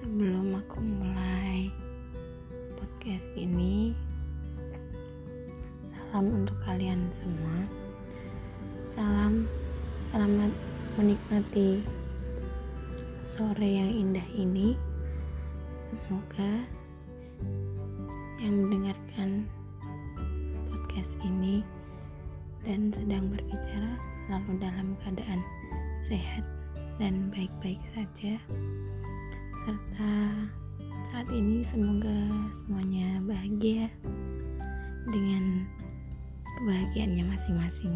sebelum aku mulai podcast ini salam untuk kalian semua salam selamat menikmati sore yang indah ini semoga yang mendengarkan podcast ini dan sedang berbicara selalu dalam keadaan sehat dan baik-baik saja serta saat ini semoga semuanya bahagia dengan kebahagiaannya masing-masing.